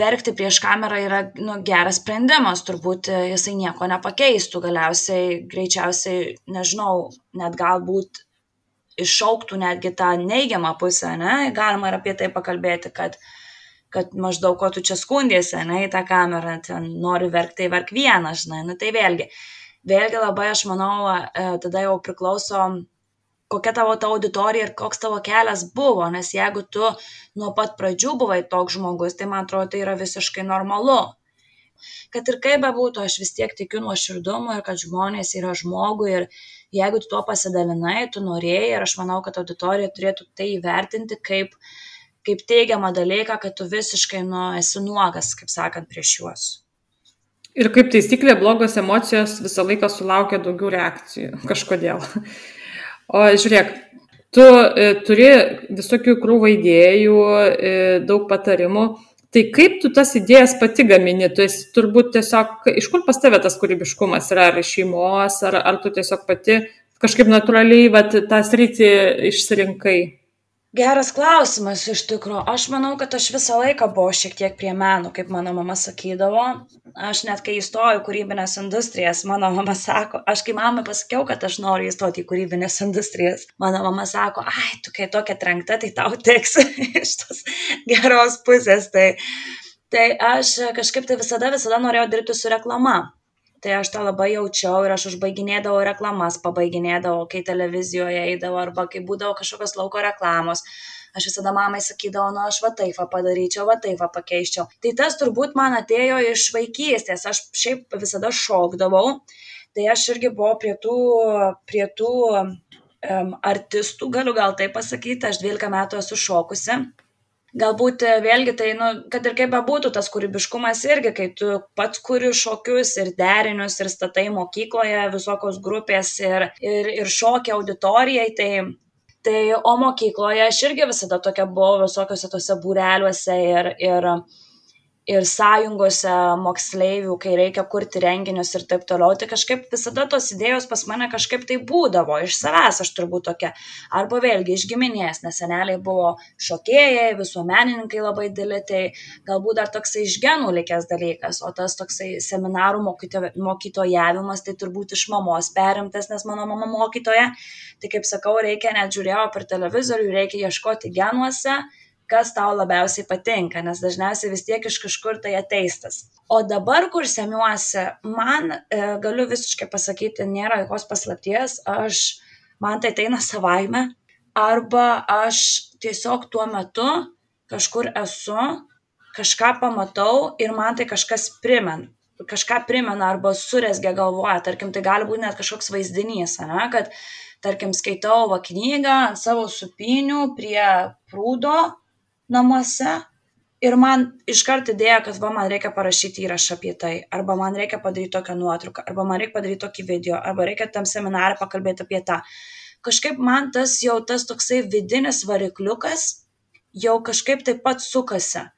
verkti prieš kamerą yra nu, geras sprendimas, turbūt jisai nieko nepakeistų, galiausiai greičiausiai, nežinau, net galbūt iššauktų netgi tą neigiamą pusę, ne, galima ir apie tai pakalbėti, kad, kad maždaug ko tu čia skundėsi, ne, į tą kamerą, ten nori verkti, tai verk vieną, žinai, nu tai vėlgi, vėlgi labai aš manau, e, tada jau priklauso kokia tavo ta auditorija ir koks tavo kelias buvo, nes jeigu tu nuo pat pradžių buvai toks žmogus, tai man atrodo, tai yra visiškai normalu. Kad ir kaip bebūtų, aš vis tiek tikiu nuoširdumu ir kad žmonės yra žmogui ir jeigu tu tuo pasidalinai, tu norėjai ir aš manau, kad auditorija turėtų tai įvertinti kaip, kaip teigiamą dalyką, kad tu visiškai nu, esi nuogas, kaip sakant, prieš juos. Ir kaip taisyklė, blogos emocijos visą laiką sulaukia daugiau reakcijų kažkodėl. O žiūrėk, tu e, turi visokių krūvą idėjų, e, daug patarimų tai kaip tu tas idėjas pati gamini? Tu esi turbūt tiesiog iš kur pas tave tas kūrybiškumas yra? Ar iš šeimos? Ar ar tu tiesiog pati kažkaip natūraliai vat tą sritį išsirinkai Geras klausimas iš tikrųjų. Aš manau, kad aš visą laiką buvau šiek tiek prie meno, kaip mano mama sakydavo. Aš net kai įstojau į kūrybinės industrijas, mano mama sako, aš kai mamai pasakiau, kad aš noriu įstoti į kūrybinės industrijas, mano mama sako, ai, tu kai tokia trenkta, tai tau tiks iš tos geros pusės. Tai, tai aš kažkaip tai visada, visada norėjau dirbti su reklama tai aš tą labai jaučiau ir aš užbaiginėdavau reklamas, pabaiginėdavau, kai televizijoje eidavau arba kai būdavo kažkokios lauko reklamos. Aš visada mamai sakydavau, nu aš va taip padaryčiau, va taip pakeiščiau. Tai tas turbūt man atėjo iš vaikystės, aš šiaip visada šokdavau, tai aš irgi buvau prie tų, prie tų um, artistų, galiu gal tai pasakyti, aš 12 metų esu šokusi galbūt e, vėlgi tai nu kad ir kaip bebūtų tas kūrybiškumas irgi kai tu pats kuri šokius ir derinius ir statai mokykloje visokios grupės ir ir ir šoki auditorijai tai tai o mokykloje aš irgi visada tokia buvau visokiuose tuose būreliuose ir ir ir sąjungose moksleivių, kai reikia kurti renginius ir taip toliau, tai kažkaip visada tos idėjos pas mane kažkaip tai būdavo, iš savęs aš turbūt tokia, arba vėlgi iš giminės, nes seneliai buvo šokėjai, visuomenininkai labai dėlė, tai galbūt dar toksai iš genų likęs dalykas, o tas toksai seminarų mokyto, mokytojavimas, tai turbūt iš mamos perimtas, nes mano mama mokytoja, tai kaip sakau, reikia net žiūrėjau per televizorių, reikia ieškoti genuose kas tau labiausiai patinka, nes dažniausiai vis tiek iš kažkur tai ateistas. O dabar, kur semiuosi, man, e, galiu visiškai pasakyti, nėra jokios paslapties, aš, man tai ateina savaime, arba aš tiesiog tuo metu kažkur esu, kažką pamatau ir man tai kažkas primena kažką primena arba suresgia galvoje, tarkim, tai gali būti net kažkoks vaizdinys, ne, kad, tarkim, skaitau va knygą ant savo supinių prie prūdo namuose ir man iškart idėja, kad va, man reikia parašyti įrašą apie tai, arba man reikia padaryti tokią nuotrauką, arba man reikia padaryti tokį video, arba reikia tam seminarą pakalbėti apie tą. Kažkaip man tas jau tas toksai vidinis varikliukas jau kažkaip taip pat sukasi.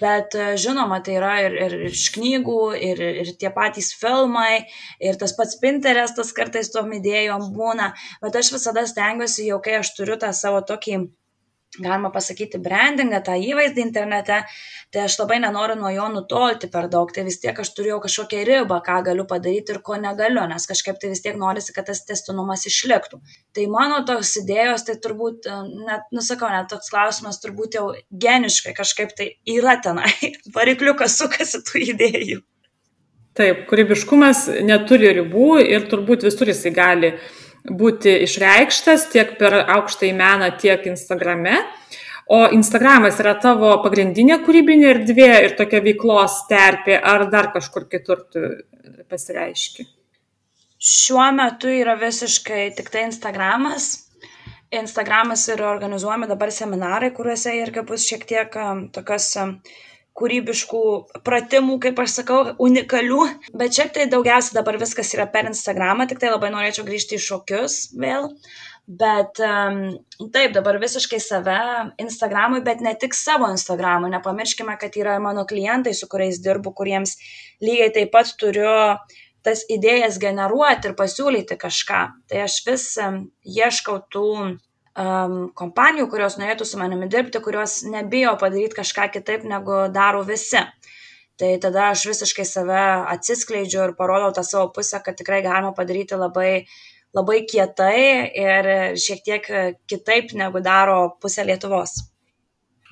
Bet e, žinoma, tai yra ir, ir iš knygų, ir, ir tie patys filmai, ir tas pats Pinterestas kartais tom idėjom būna, bet aš visada stengiuosi, jau kai aš turiu tą savo tokį galima pasakyti, brandingą, tą įvaizdį internete, tai aš labai nenoriu nuo jo nutolti per daug, tai vis tiek aš turėjau kažkokią ribą, ką galiu padaryti ir ko negaliu, nes kažkaip tai vis tiek norisi, kad tas testinumas išliktų. Tai mano tos idėjos, tai turbūt, net, nusakau, net toks klausimas turbūt jau geniškai kažkaip tai yra tenai, varikliukas sukasi tų idėjų. Taip, kūrybiškumas neturi ribų ir turbūt visur jisai gali uh, būti išreikštas tiek per aukštąjį meną, tiek Instagrame. O Instagramas yra tavo pagrindinė kūrybinė erdvė ir tokia veiklos terpė, ar dar kažkur kitur tu pasireiški? Šiuo metu yra visiškai tik tai Instagramas. Instagramas yra organizuojami dabar seminarai, kuriuose irgi bus šiek tiek um, tokios um, kūrybiškų pratimų, kaip aš sakau, unikalių. Bet šiaip tai daugiausia dabar viskas yra per Instagramą, tik tai labai norėčiau grįžti į šokius vėl. Bet um, taip, dabar visiškai save Instagramui, bet ne tik savo Instagramui. Nepamirškime, kad yra mano klientai, su kuriais dirbu, kuriems lygiai taip pat turiu tas idėjas generuoti ir pasiūlyti kažką. Tai aš vis um, ieškau tų um, kompanijų, kurios norėtų su manimi dirbti, kurios nebijo padaryti kažką kitaip, negu daro visi. Tai tada aš visiškai save atsiskleidžiu ir parodau tą savo pusę, kad tikrai galima padaryti labai, labai kietai ir šiek tiek kitaip, negu daro pusė Lietuvos.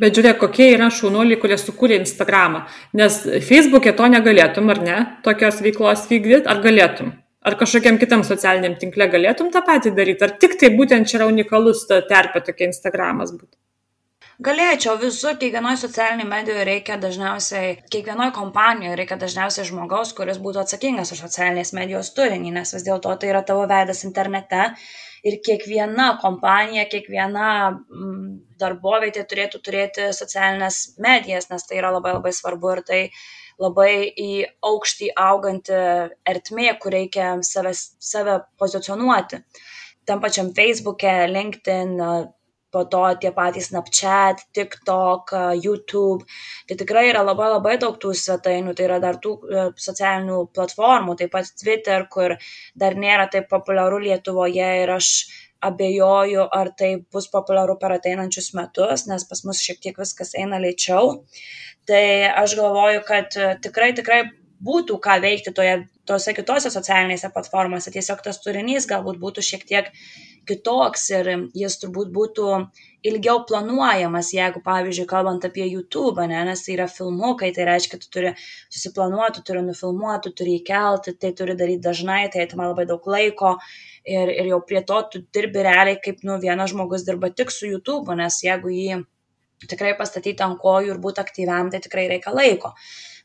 Bet žiūrėk, kokie yra šaunuoliai, kurie sukūrė Instagramą. Nes Facebook'e to negalėtum, ar ne, tokios veiklos vykdyti, ar galėtum? Ar kažkokiam kitam socialiniam tinkle galėtum tą patį daryti, ar tik tai būtent čia yra unikalus ta terpė tokia Instagramas būtų? Galėčiau visur, kiekvienoje socialinėje medijoje reikia dažniausiai, kiekvienoje kompanijoje reikia dažniausiai žmogaus, kuris būtų atsakingas už socialinės medijos turinį, nes vis dėlto tai yra tavo veidas internete ir kiekviena kompanija, kiekviena mm, darbovietė turėtų turėti socialinės medijas, nes tai yra labai labai svarbu ir tai labai į aukštį auganti ertmė, kur reikia save, save pozicionuoti. Tam pačiam Facebook'e, LinkedIn, po to tie patys Snapchat, TikTok, YouTube. Tai tikrai yra labai labai daug tų svetainių, tai yra dar tų e, socialinių platformų, taip pat Twitter, kur dar nėra taip populiaru Lietuvoje ir aš abejoju, ar tai bus populiaru per ateinančius metus, nes pas mus šiek tiek viskas eina lėčiau. Tai aš galvoju, kad e, tikrai, tikrai būtų ką veikti toje, tose kitose socialinėse platformose. Tiesiog tas turinys galbūt būtų šiek tiek kitoks ir jis turbūt būtų ilgiau planuojamas, jeigu, pavyzdžiui, kalbant apie YouTube, ne, nes tai yra filmukai, tai reiškia, tu turi susiplanuoti, tu turi nufilmuoti, tu turi įkelti, tai turi daryti dažnai, tai atima labai daug laiko ir, ir jau prie to tu dirbi realiai, kaip nu, vienas žmogus dirba tik su YouTube, nes jeigu jį tikrai pastatyti ant kojų ir būti aktyviam, tai tikrai reikia laiko.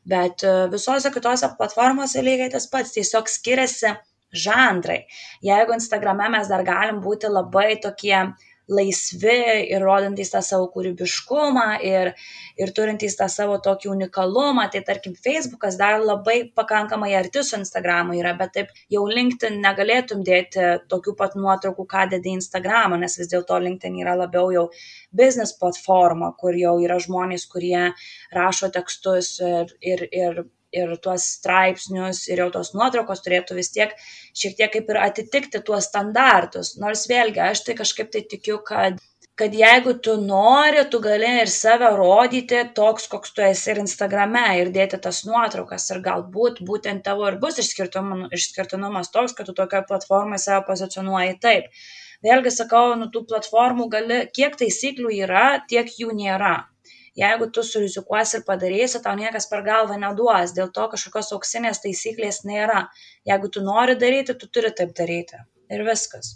Bet e, visose kitose platformose lygiai tas pats, tiesiog skiriasi žanrai. Jeigu Instagrame mes dar galim būti labai tokie laisvi ir rodantys tą savo kūrybiškumą ir, ir turintys tą savo tokį unikalumą, tai tarkim Facebookas dar labai pakankamai arti su Instagramu yra, bet taip jau LinkedIn negalėtum dėti tokių pat nuotraukų, ką dėdi Instagramą, nes vis dėlto LinkedIn yra labiau jau business platforma, kur jau yra žmonės, kurie rašo tekstus ir, ir, ir ir tuos straipsnius ir jau tos nuotraukos turėtų vis tiek šiek tiek kaip ir atitikti tuos standartus. Nors vėlgi aš tai kažkaip tai tikiu, kad kad jeigu tu nori, tu gali ir save rodyti toks, koks tu esi ir Instagrame ir dėti tas nuotraukas ir galbūt būtent tavo ir bus išskirtinumas toks, kad tu tokioje platformoje save pozicionuoji taip. Vėlgi sakau, nu tų platformų gali, kiek taisyklių yra, tiek jų nėra jeigu tu surizikuosi ir padarysi, tau niekas per galvą neduos, dėl to kažkokios auksinės taisyklės nėra. Jeigu tu nori daryti, tu turi taip daryti. Ir viskas.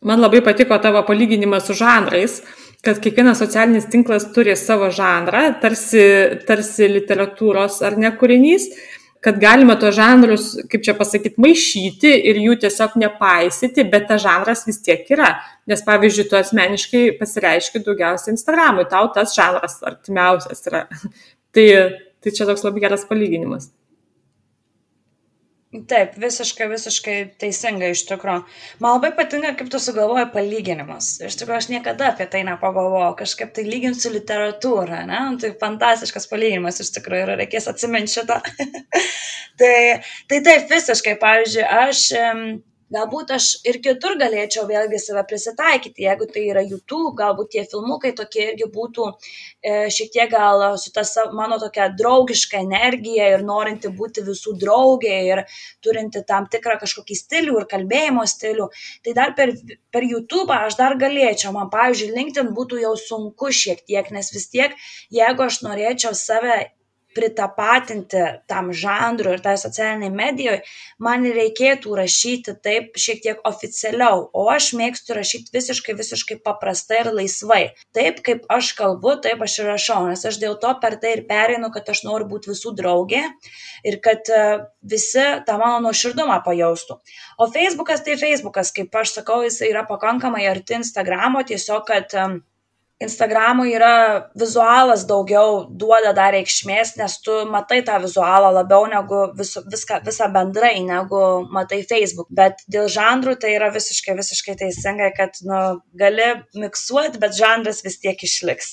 Man labai patiko tavo palyginimas su žanrais, kad kiekvienas socialinis tinklas turi savo žanrą, tarsi, tarsi literatūros ar ne kūrinys. Kad galima tos žanrus, kaip čia pasakyti, maišyti ir jų tiesiog nepaisyti, bet tas žanras vis tiek yra. Nes pavyzdžiui, tu asmeniškai pasireiški daugiausiai Instagramui, tau tas žanras artimiausias yra. tai, tai čia toks labai geras palyginimas. Taip, visiškai, visiškai teisingai iš tikrųjų. Man labai patinka, kaip tu sugalvoji palyginimus. Iš tikrųjų, aš niekada apie tai nepagalvojau, kažkaip tai lyginti su literatūra, ne? Nu, tai fantastiškas palyginimas iš tikrųjų ir reikės atsiminti šitą. tai, tai taip, visiškai, pavyzdžiui, aš galbūt aš ir kitur galėčiau vėlgi save prisitaikyti, jeigu tai yra YouTube, galbūt tie filmukai tokie irgi būtų e, šiek tiek gal su ta mano tokia draugiška energija ir norinti būti visų draugė ir turinti tam tikrą kažkokį stilių ir kalbėjimo stilių, tai dar per, per YouTube aš dar galėčiau, man pavyzdžiui, LinkedIn būtų jau sunku šiek tiek, nes vis tiek, jeigu aš norėčiau save pritapatinti tam žanrui ir tai socialiniai medijoje, man reikėtų rašyti taip šiek tiek oficialiau, o aš mėgstu rašyti visiškai, visiškai paprastai ir laisvai. Taip, kaip aš kalbu, taip aš ir rašau, nes aš dėl to per tai ir pereinu, kad aš noriu būti visų draugė ir kad e, visi tą mano nuoširdumą pajaustų. O Facebookas tai Facebookas, kaip aš sakau, jis yra pakankamai arti Instagramo, tiesiog kad um, Instagramui yra vizualas daugiau duoda dar reikšmės, nes tu matai tą vizualą labiau negu vis, viską, visą bendrai, negu matai Facebook. Bet dėl žanrų tai yra visiškai, visiškai teisingai, kad nu, gali miksuoti, bet žanras vis tiek išliks.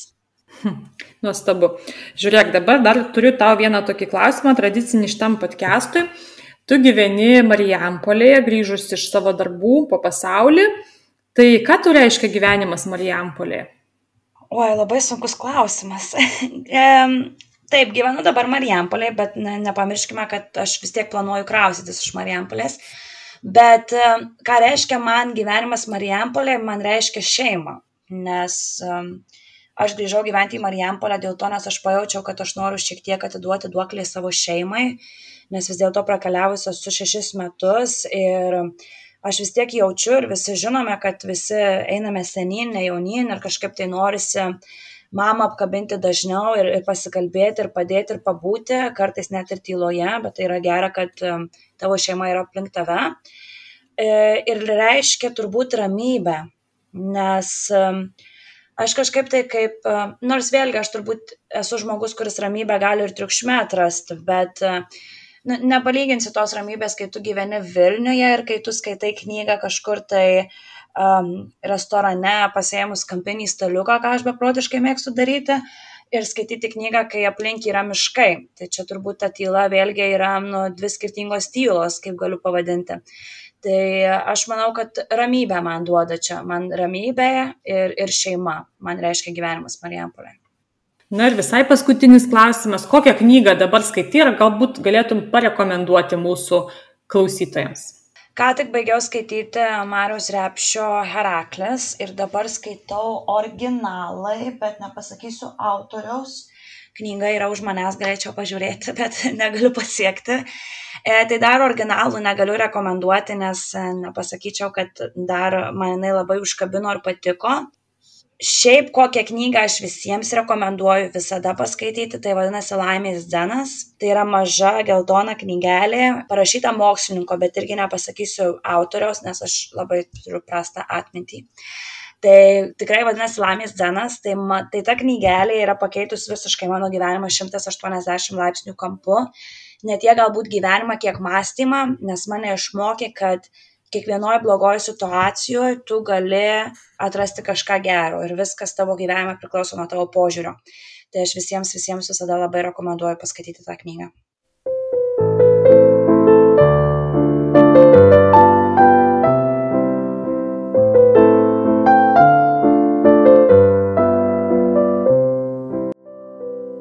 Hm, nuostabu. Žiūrėk, dabar dar turiu tau vieną tokį klausimą, tradicinį šitam podcastui. Tu gyveni Marijampolėje, grįžus iš savo darbų po pasaulį. Tai ką tu reiškia gyvenimas Marijampolėje? Oi, labai sunkus klausimas. Taip, gyvenu dabar Marijampolėje, bet ne, nepamirškime, kad aš vis tiek planuoju kraustytis iš Marijampolės. Bet ką reiškia man gyvenimas Marijampolėje, man reiškia šeima. Nes aš grįžau gyventi į Marijampolę dėl to, nes aš pajaučiau, kad aš noriu šiek tiek atiduoti duoklį savo šeimai, nes vis dėlto prakeliavusios su šešis metus ir uh, aš vis tiek jaučiu ir visi žinome, kad visi einame senin, ne jaunin ir kažkaip tai norisi mamą apkabinti dažniau ir, ir pasikalbėti ir padėti ir pabūti, kartais net ir tyloje, bet tai yra gera, kad um, tavo šeima yra aplink tave. E, ir reiškia turbūt ramybę, nes um, aš kažkaip tai kaip, um, nors vėlgi aš turbūt esu žmogus, kuris ramybę gali ir triukšme atrasti, bet uh, nu, nepalyginsi tos ramybės, kai tu gyveni Vilniuje ir kai tu skaitai knygą kažkur tai um, restorane, pasėmus kampinį staliuką, ką aš beprotiškai mėgstu daryti, ir skaityti knygą, kai aplink yra miškai. Tai čia turbūt ta tyla vėlgi yra nu, dvi skirtingos tylos, kaip galiu pavadinti. Tai aš manau, kad ramybę man duoda čia, man ramybė ir, ir šeima, man reiškia gyvenimas Marijampolė. Na ir visai paskutinis klausimas, kokią knygą dabar skaitai ir galbūt galėtum parekomenduoti mūsų klausytojams? Ką tik baigiau skaityti Marius Repšio Heraklis ir dabar skaitau originalai, bet nepasakysiu autoriaus. Knyga yra už manęs, galėčiau pažiūrėti, bet negaliu pasiekti. E, tai dar originalų negaliu rekomenduoti, nes e, nepasakyčiau, kad dar man jinai labai užkabino ir patiko šiaip kokią knygą aš visiems rekomenduoju visada paskaityti, tai vadinasi Laimės Dzenas. Tai yra maža geltona knygelė, parašyta mokslininko, bet irgi nepasakysiu autoriaus, nes aš labai turiu prastą atmintį. Tai tikrai vadinasi Laimės Dzenas, tai, ma, tai ta knygelė yra pakeitus visiškai mano gyvenimą 180 laipsnių kampu. Ne tiek galbūt gyvenimą, kiek mąstymą, nes mane išmokė, kad kiekvienoj blogoj situacijoj tu gali atrasti kažką gero ir viskas tavo gyvenime priklauso nuo tavo požiūrio. Tai aš visiems, visiems visada labai rekomenduoju paskaityti tą knygą.